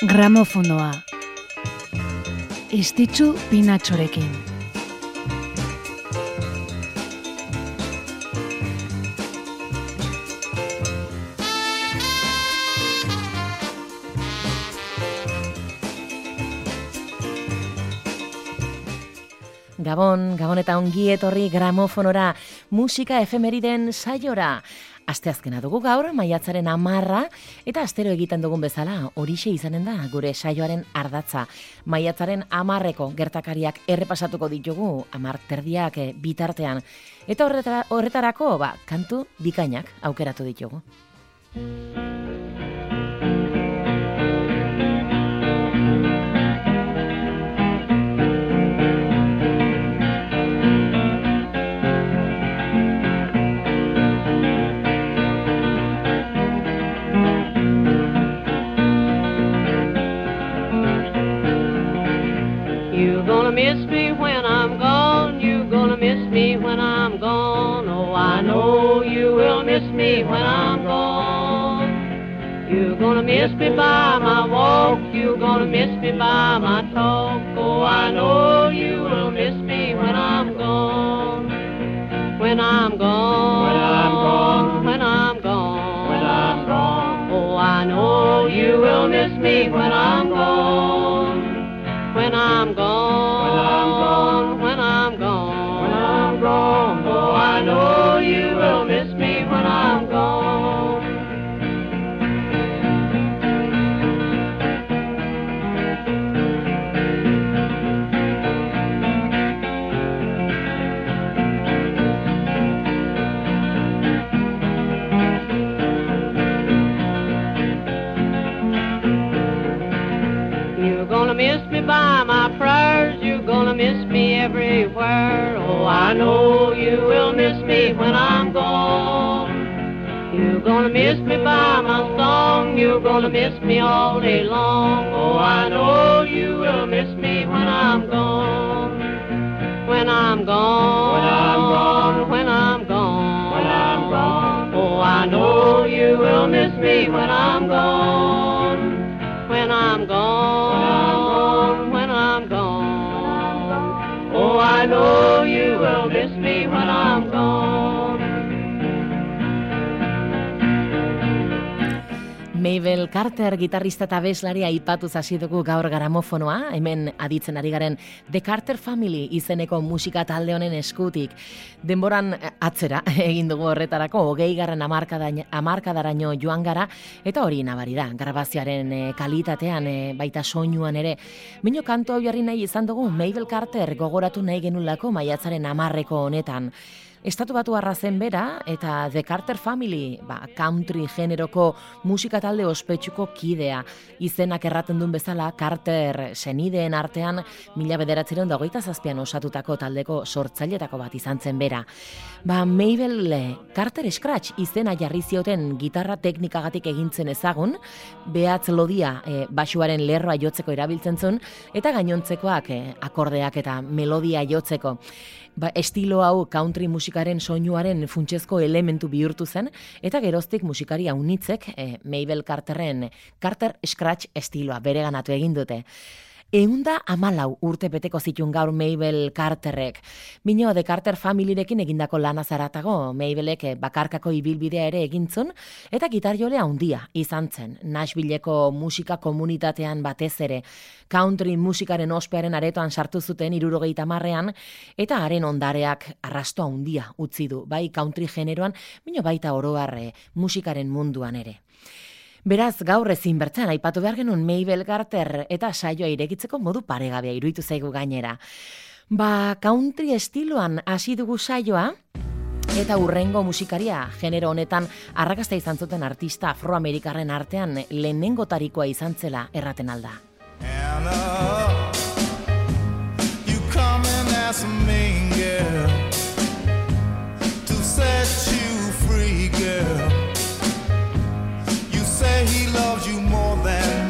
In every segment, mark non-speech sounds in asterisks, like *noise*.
Gramofonoa Estitzu pinatxorekin Gabon, Gabon eta ongi etorri gramofonora, musika efemeriden saiora. Asteazkena dugu gaur, maiatzaren amarra, eta astero egiten dugun bezala, horixe izanen da, gure saioaren ardatza. Maiatzaren amarreko gertakariak errepasatuko ditugu, amar terdiak eh, bitartean. Eta horretarako, ba, kantu dikainak aukeratu ditugu. Me when I'm gone. You're gonna miss me by my walk. You're gonna miss me by my talk. Oh, I know you will miss me when I'm gone. When I'm gone. When I'm gone. When I'm gone. When I'm gone. Oh, I know you will miss me when I'm gone. By my prayers, you're gonna miss me everywhere. Oh, I know you will miss me when I'm gone. You're gonna miss me by my song, you're gonna miss me all day long. Oh, I know you will miss me when I'm gone. When I'm gone, when I'm gone, when I'm gone, when I'm gone. Oh, I know you will miss me when I'm gone. When I'm gone. I know you Mabel Carter, gitarrista eta beslaria ipatu hasi dugu gaur garamofonoa, hemen aditzen ari garen The Carter Family izeneko musika talde honen eskutik. Denboran eh, atzera *laughs* egin dugu horretarako, hogei garren amarkadaraino joan gara, eta hori nabari da, grabazioaren eh, kalitatean, eh, baita soinuan ere. Bino kanto hau jarri nahi izan dugu, Mabel Carter gogoratu nahi genulako maiatzaren amarreko honetan. Estatu batu arrazen bera eta The Carter Family, ba, country generoko musika talde ospetsuko kidea. Izenak erraten duen bezala Carter senideen artean mila bederatzeren dagoita zazpian osatutako taldeko sortzailetako bat izan zen bera. Ba, Mabel Carter Scratch izena jarri zioten gitarra teknikagatik egintzen ezagun, behatz lodia e, basuaren lerroa jotzeko erabiltzen zuen, eta gainontzekoak e, akordeak eta melodia jotzeko ba, estilo hau country musikaren soinuaren funtsezko elementu bihurtu zen, eta geroztik musikari haunitzek e, Mabel Carterren Carter Scratch estiloa bereganatu egin dute. Eunda amalau urte beteko zitun gaur Mabel Carterrek. Bino, de Carter familirekin egindako lana zaratago, Mabelek bakarkako ibilbidea ere egintzun, eta gitarjole handia izan zen, Nashvilleko musika komunitatean batez ere, country musikaren ospearen aretoan sartu zuten irurogeita marrean, eta haren ondareak arrasto handia utzi du, bai country generoan, bino baita oroarre musikaren munduan ere. Beraz, gaur ezin bertzen, aipatu behar genuen Mabel Garter eta saioa irekitzeko modu paregabea iruditu zaigu gainera. Ba, country estiloan hasi dugu saioa, eta urrengo musikaria genero honetan arrakasta izan zuten artista afroamerikarren artean lehenengo tarikoa izan zela erraten alda. you come as a main girl to set you free girl loves you more than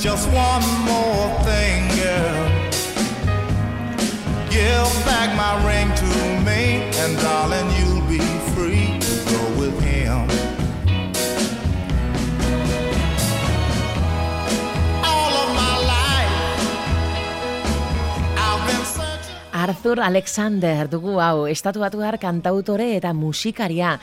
Just one more thing, girl. Give back my ring to me and I. Arthur Alexander dugu hau, estatu batuar kantautore eta musikaria,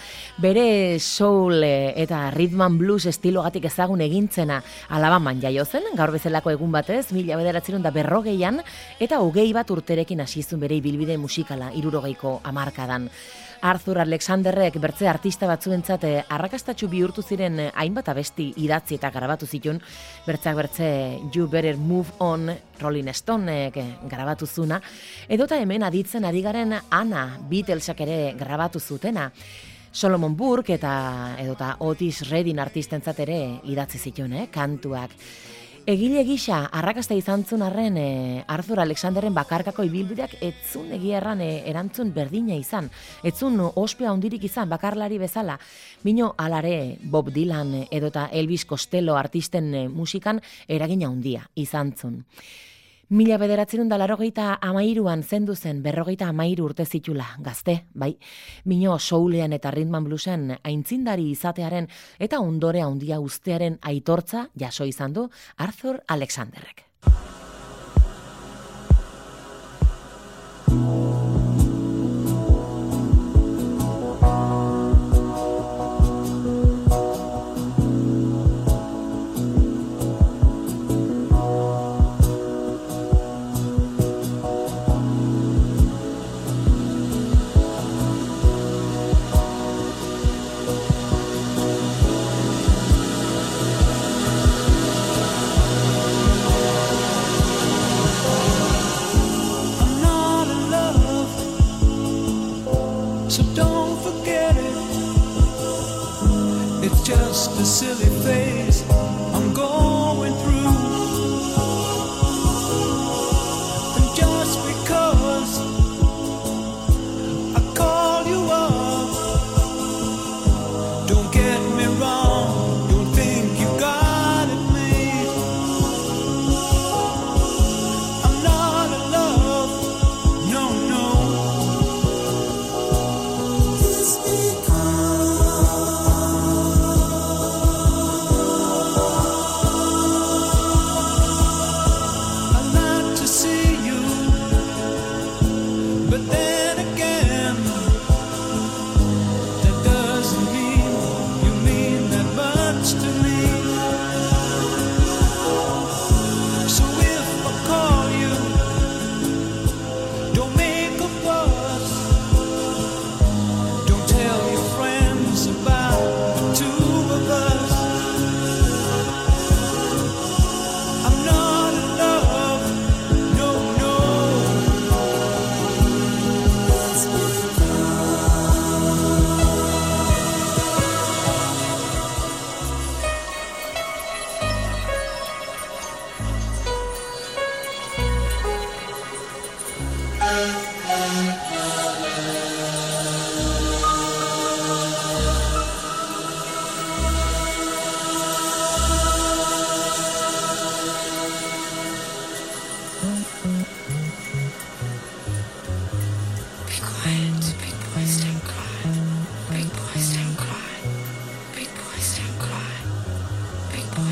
bere soul eh, eta rhythm and blues estilogatik ezagun egintzena alabaman jaio zen, gaur bezalako egun batez, mila bederatzerun da berrogeian, eta hogei bat urterekin hasizun bere ibilbide musikala, irurogeiko amarkadan. Arthur Alexanderrek bertze artista batzuentzat eh, arrakastatxu bihurtu ziren eh, hainbat abesti idatzi eta grabatu zitun, bertzak bertze You Better Move On Rolling Stoneek eh, grabatu zuna, edota hemen aditzen ari garen Ana Beatlesak ere grabatu zutena. Solomon Burke eta edota Otis Redding artistentzat ere idatzi zituen, eh, kantuak. Egile gisa, arrakasta izan zun arren e, Arthur Alexanderren bakarkako ibilbideak etzun egia erran e, erantzun berdina izan. Etzun ospea hondirik izan bakarlari bezala. Mino alare Bob Dylan edota Elvis Costello artisten e, musikan eragina handia izan zun. Mila bederatzen da larogeita amairuan zendu zen berrogeita amairu urte zitula, gazte, bai, mino soulean eta ritman bluesen aintzindari izatearen eta ondore handia ustearen aitortza jaso izan du Arthur Alexanderrek.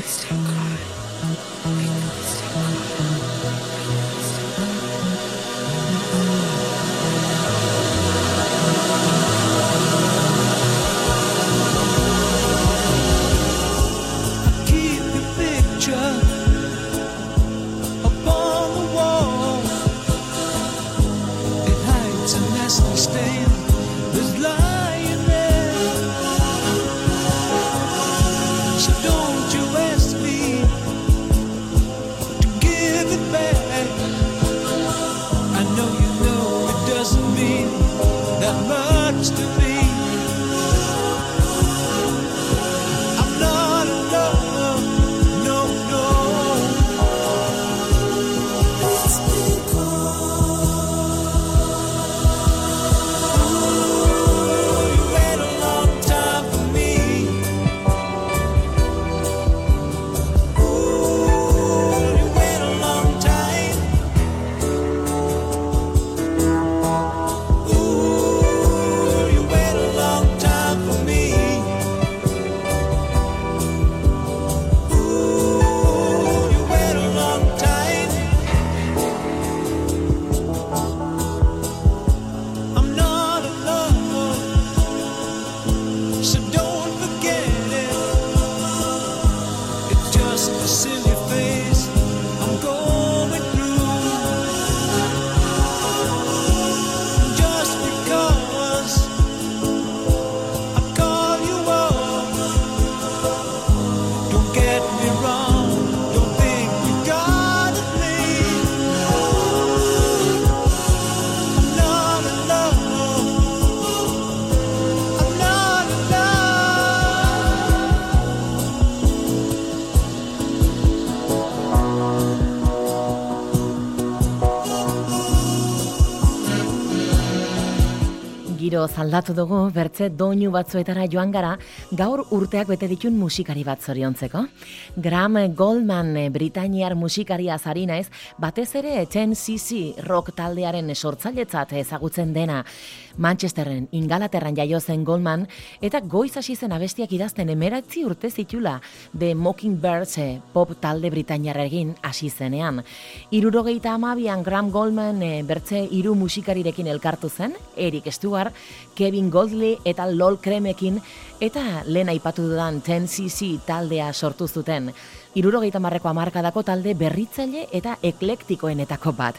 still cry. Giro zaldatu dugu, bertze doinu batzuetara joan gara, gaur urteak bete ditun musikari bat zoriontzeko. Graham Goldman, eh, Britainiar musikaria zari naiz, batez ere 10cc rock taldearen sortzailetzat ezagutzen dena. Manchesterren, Ingalaterran jaio zen Goldman, eta goiz hasi zen abestiak idazten emeratzi urte zitula The Mockingbirds eh, pop talde Britainiarrekin hasi zenean. Irurogeita amabian Graham Goldman eh, bertze hiru musikarirekin elkartu zen, Eric Stewart, Kevin Goldley eta Lol Kremekin, eta lehen aipatu dudan 10cc taldea sortu zuten. Irurogeita marreko amarkadako talde berritzaile eta eklektikoenetako bat.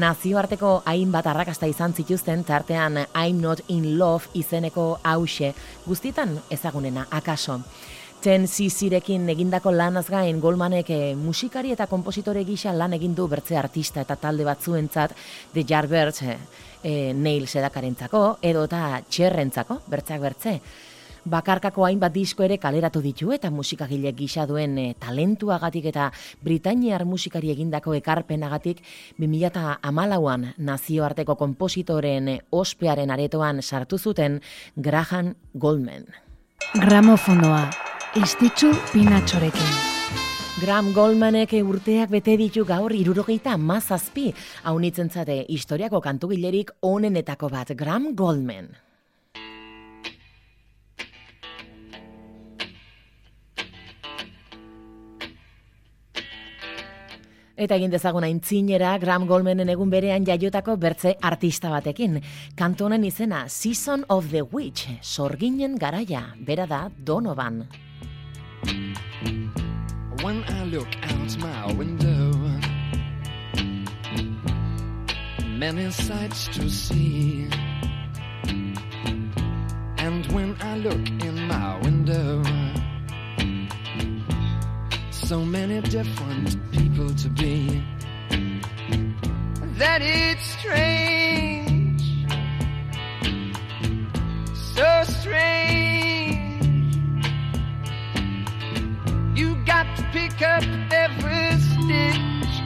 Nazioarteko hainbat arrakasta izan zituzten tartean I'm Not In Love izeneko hause, guztietan ezagunena, akaso. Ten zirekin egindako lanaz gain Goldmanek eh, musikari eta kompositore gisa lan egin du bertze artista eta talde batzuentzat The Yardbirds eh, eh, Neil sedakarentzako edo eta txerrentzako, bertzeak bertze. Bakarkako hainbat disko ere kaleratu ditu eta musikagile gisa duen eh, talentuagatik eta Britainiar musikari egindako ekarpenagatik 2014an nazioarteko kompositoren eh, ospearen aretoan sartu zuten Graham Goldman. Gramofonoa, istitzu pinatxorekin. Graham Goldmanek urteak bete ditu gaur irurogeita mazazpi, haunitzen zate historiako kantugilerik onenetako bat, Graham Goldman. Eta egin dezagun aintzinera Graham Goldmanen egun berean jaiotako bertze artista batekin. Kantu honen izena Season of the Witch, sorginen garaia, bera da Donovan. When I look out my window, many sights to see. And when I look in my window, so many different people to be, that it's strange, so strange. You got to pick up every stitch.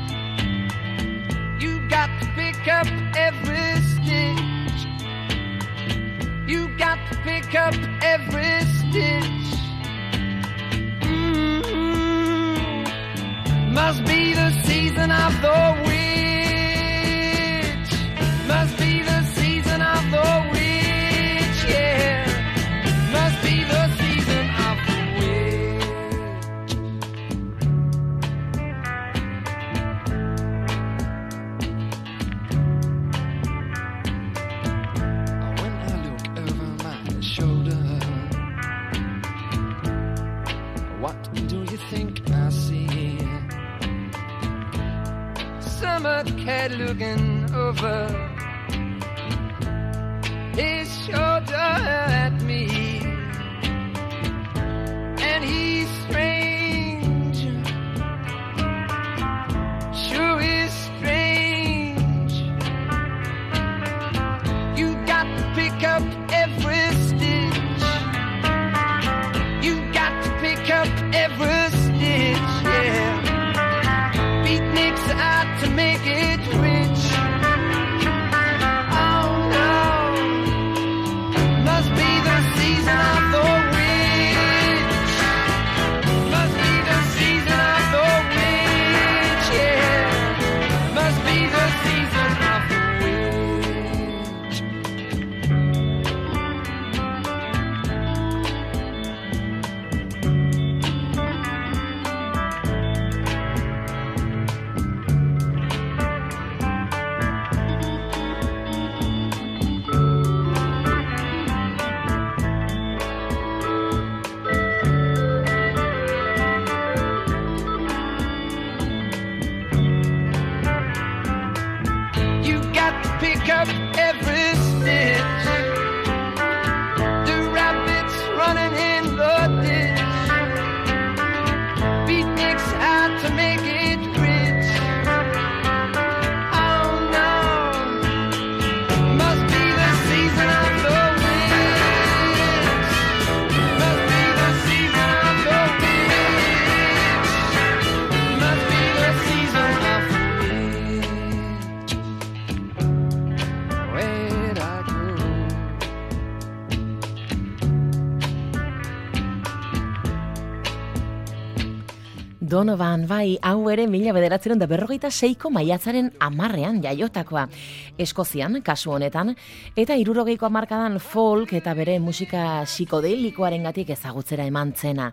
You got to pick up every stitch. You got to pick up every stitch. Must be the season of the witch. Must Donovan, bai, hau ere mila bederatzeren da berrogeita seiko maiatzaren amarrean jaiotakoa. Eskozian, kasu honetan, eta irurogeiko amarkadan folk eta bere musika psikodelikoaren gatik ezagutzera eman zena.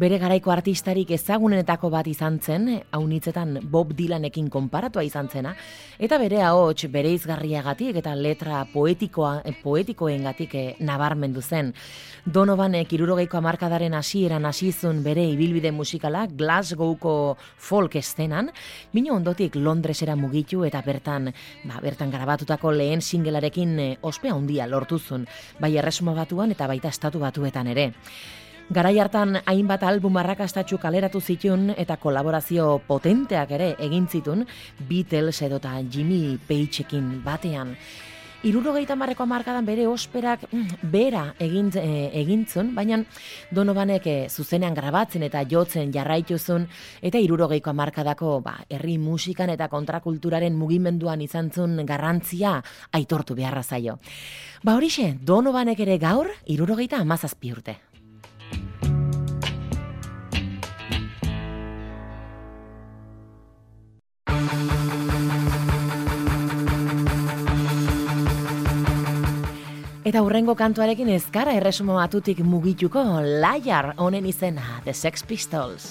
Bere garaiko artistarik ezagunenetako bat izan zen, haunitzetan Bob Dylanekin konparatua izan zena, eta bere ahots bere izgarriagatik eta letra poetikoa, poetikoengatik eh, nabarmendu zen. Donovanek irurogeiko amarkadaren hasieran hasizun bere ibilbide musikala Glasgowko folk estenan, bino ondotik Londresera mugitu eta bertan, ba, bertan garabatutako lehen singelarekin eh, ospea handia lortuzun, bai erresuma batuan eta baita estatu batuetan ere. Garai hartan hainbat album arrakastatxu kaleratu zitun eta kolaborazio potenteak ere egin zitun Beatles edota Jimmy Pageekin batean. Irurogeita marreko amarkadan bere osperak mm, bera egin, e, egintzun, baina Donovanek e, zuzenean grabatzen eta jotzen jarraituzun, eta irurogeiko amarkadako ba, herri musikan eta kontrakulturaren mugimenduan izan zun garrantzia aitortu beharra zaio. Ba horixe, Donovanek ere gaur, irurogeita amazazpi urte. Eta hurrengo kantuarekin ez gara erresumo batutik mugituko Liar honen izena The Sex Pistols.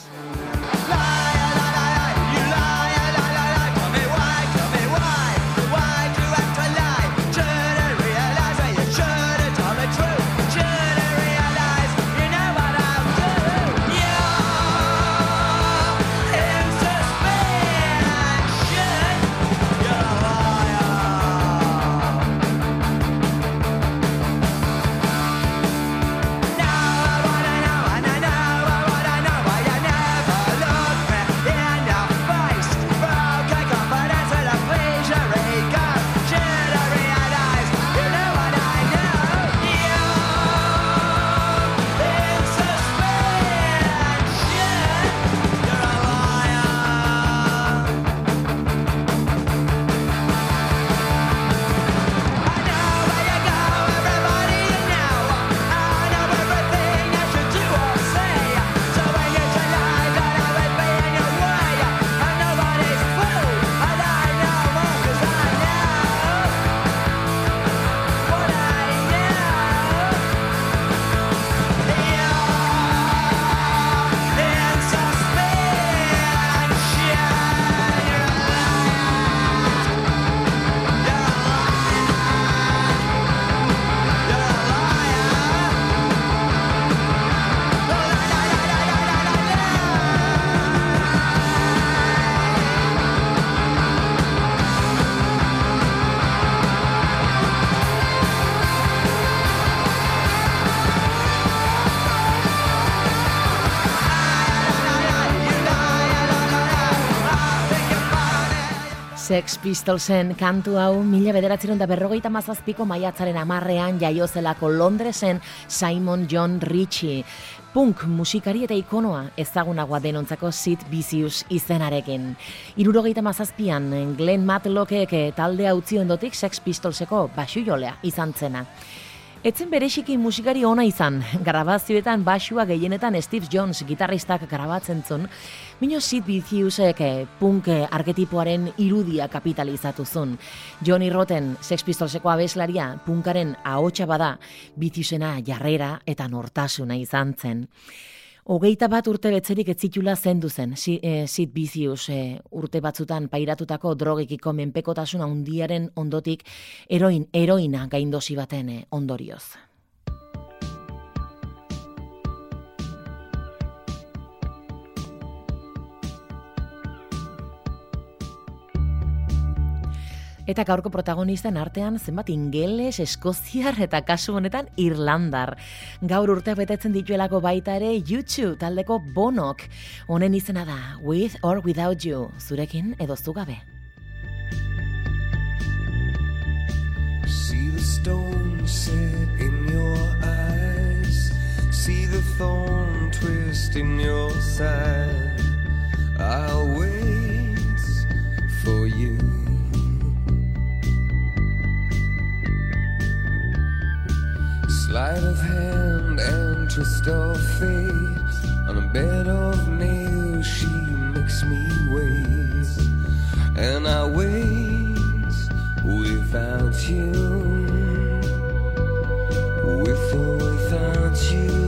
Pistolsen kantu hau mila bederatzeron da berrogeita mazazpiko maiatzaren amarrean jaiozelako Londresen Simon John Ritchie. Punk musikari eta ikonoa ezagunagoa denontzako Sid Vicious izenarekin. Irurogeita mazazpian Glenn Matlockek talde utzi ondotik Sex Pistolseko basu jolea izan zena. Etzen berexiki musikari ona izan, grabazioetan basua gehienetan Steve Jones gitarristak grabatzen zuen, Mino Sid Viciusek eh, punk eh, arketipoaren irudia kapitalizatu zuen. Johnny Rotten, Sex Pistolseko abeslaria, punkaren ahotsa bada, Viciusena jarrera eta nortasuna izan zen. Hogeita bat urte betzerik ez zitula zendu zen, Sid e, Vicious e, urte batzutan pairatutako drogekiko menpekotasun handiaren ondotik eroin, eroina gaindosi baten e, ondorioz. Eta gaurko protagonisten artean zenbat ingeles, eskoziar eta kasu honetan irlandar. Gaur urte betetzen dituelako baita ere YouTube taldeko bonok. Honen izena da, with or without you, zurekin edo zugabe. See the stone set in your eyes. See the thorn twist in your side. I'll wait for you. Sleight of hand and twist of fate. On a bed of nails, she makes me wait, and I wait without you, with or without you,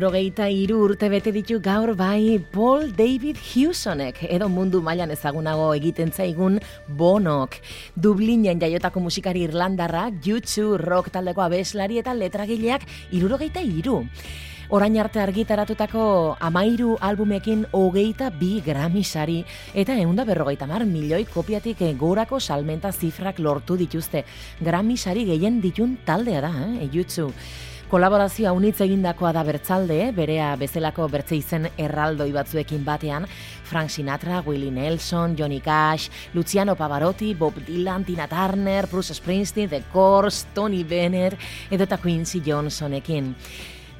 Irurogeita iru urte bete ditu gaur bai Paul David Hewsonek, edo mundu mailan ezagunago egiten zaigun Bonok. Dublinen jaiotako musikari irlandarrak, jutsu, rock taldeko abeslari eta letragileak irurogeita iru. Orain arte argitaratutako amairu albumekin hogeita bi Grammy sari eta eunda berrogeita mar milioi kopiatik gorako salmenta zifrak lortu dituzte. Grammy sari gehien ditun taldea da, eh, jutsu. Kolaborazioa unitz egindakoa da bertzalde, berea bezalako bertze izen erraldoi batzuekin batean, Frank Sinatra, Willie Nelson, Johnny Cash, Luciano Pavarotti, Bob Dylan, Tina Turner, Bruce Springsteen, The Course, Tony Bennett, edota Quincy Johnsonekin.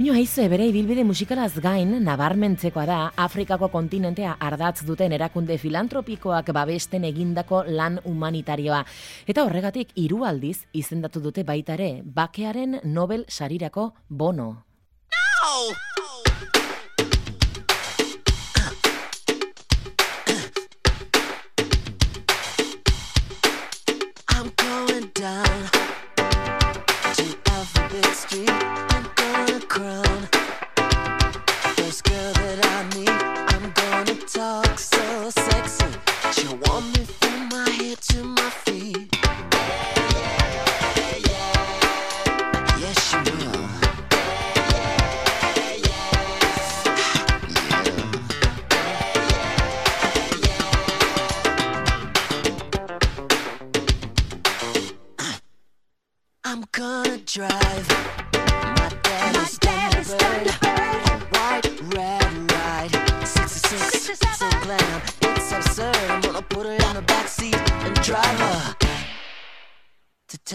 Mino haize bere ibilbide musikalaz gain, nabarmentzekoa da, Afrikako kontinentea ardatz duten erakunde filantropikoak babesten egindako lan humanitarioa. Eta horregatik hiru aldiz izendatu dute baita ere, bakearen Nobel sarirako bono. I'm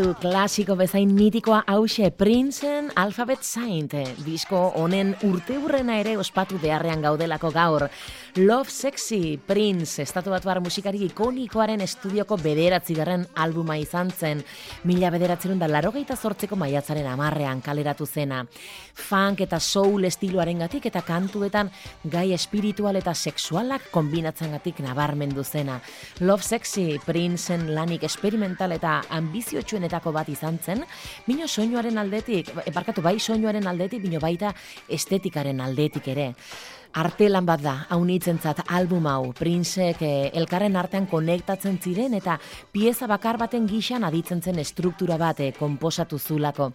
Kantu klasiko bezain mitikoa hause Princeen Alphabet Saint disko honen urteurrena ere ospatu beharrean gaudelako gaur. Love Sexy Prince estatu batuar musikari ikonikoaren estudioko bederatzi garren albuma izan zen mila bederatzerun da larogeita zortzeko maiatzaren amarrean kaleratu zena. Funk eta soul estiloaren gatik eta kantuetan gai espiritual eta sexualak kombinatzen gatik nabarmendu zena. Love Sexy Princeen lanik experimental eta ambiziotxuenetako bat izan zen, bino soinuaren aldetik, e, barkatu bai soinuaren aldetik, bino baita estetikaren aldetik ere. Artelan bat da, haunitzentzat album hau, Princek eh, elkarren artean konektatzen ziren eta pieza bakar baten gixan aditzen zen estruktura bat eh, konposatu zulako.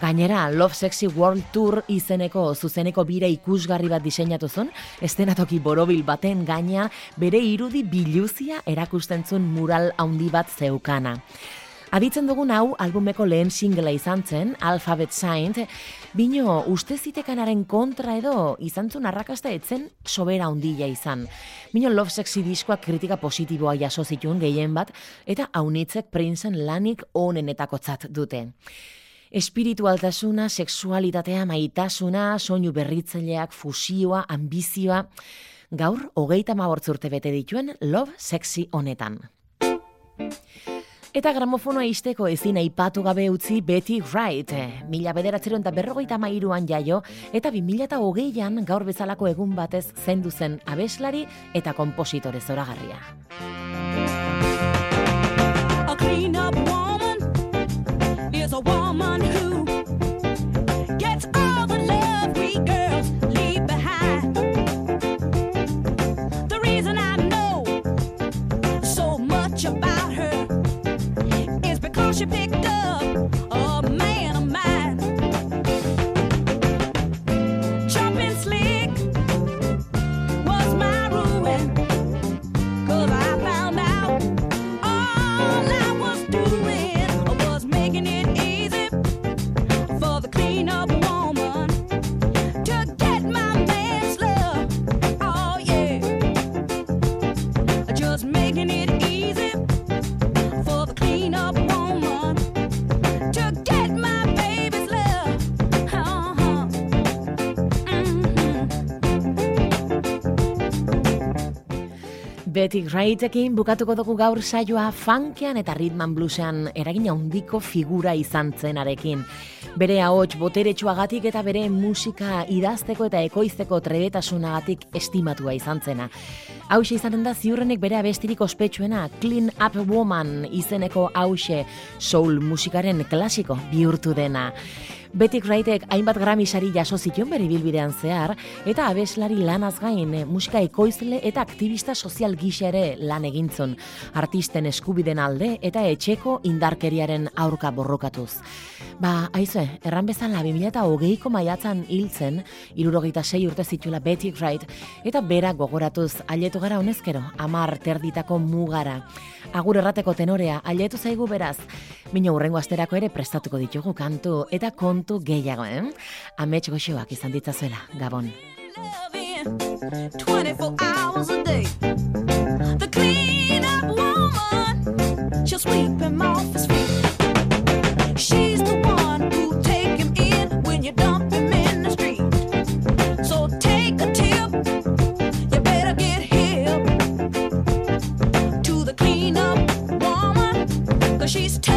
Gainera, Love Sexy World Tour izeneko zuzeneko bira ikusgarri bat diseinatu zuen, estenatoki borobil baten gaina bere irudi biluzia erakusten zuen mural handi bat zeukana. Aditzen dugun hau albumeko lehen singlea izan zen, Alphabet Saint, bino uste zitekanaren kontra edo izan zuen arrakasta etzen sobera ondila izan. Bino Love Sexy diskoak kritika positiboa jaso zituen gehien bat, eta haunitzek Princeen lanik onenetakotzat dute. Espiritualtasuna, sexualitatea, maitasuna, soinu berritzaileak, fusioa, ambizioa, gaur hogeita urte bete dituen Love Sexy honetan. Eta gramofonoa izteko ezin aipatu gabe utzi Betty Wright. Mila bederatzeron eta berrogeita mairuan jaio, eta bi mila eta hogeian gaur bezalako egun batez zendu zen abeslari eta kompositore zoragarria. A clean up woman is a woman is because Betty Wrightekin bukatuko dugu gaur saioa funkean eta ritman bluesean eragina handiko figura izan zenarekin. Bere ahots boteretsuagatik eta bere musika idazteko eta ekoizteko trebetasunagatik estimatua izan zena. Hauxe izanen da ziurrenek bere abestirik ospetsuena Clean Up Woman izeneko hauxe soul musikaren klasiko bihurtu dena. Betty Wrightek hainbat Grammy sari jaso zituen bere bilbidean zehar, eta abeslari lanaz gain eh, musika ekoizle eta aktivista sozial gisa ere lan egintzun, artisten eskubiden alde eta etxeko indarkeriaren aurka borrokatuz. Ba, aizue, erran bezala 2008ko maiatzan hiltzen, irurogeita sei urte zituela Betty Wright, eta bera gogoratuz ailetu gara honezkero, amar terditako mugara. Agur errateko tenorea, ailetu zaigu beraz, Bino urrengo asterako ere prestatuko ditugu kantu eta kontu gehiago, eh? Amets goxoak izan ditzazuela, Gabon. loving 24 hours a day. The clean up woman, she'll sweep him off his she's tough.